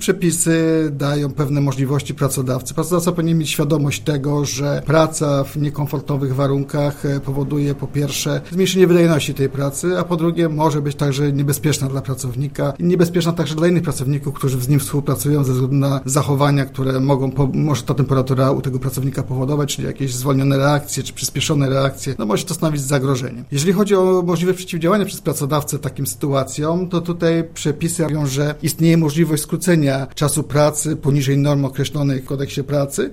Przepisy dają pewne możliwości pracodawcy. Pracodawca powinien mieć świadomość tego, że praca w niekomfortowych warunkach e, powoduje po pierwsze zmniejszenie wydajności tej pracy, a po drugie może być także niebezpieczna dla pracownika i niebezpieczna także dla innych pracowników, którzy z nim współpracują ze względu na zachowania, które mogą, może ta temperatura u tego pracownika powodować, czyli jakieś zwolnione reakcje, czy przyspieszone reakcje, no może to stanowić zagrożenie. Jeżeli chodzi o możliwość przeciwdziałania przez pracodawcę takim sytuacjom, to tutaj przepisy mówią, że istnieje możliwość skrócenia czasu pracy poniżej norm określonych w kodeksie pracy,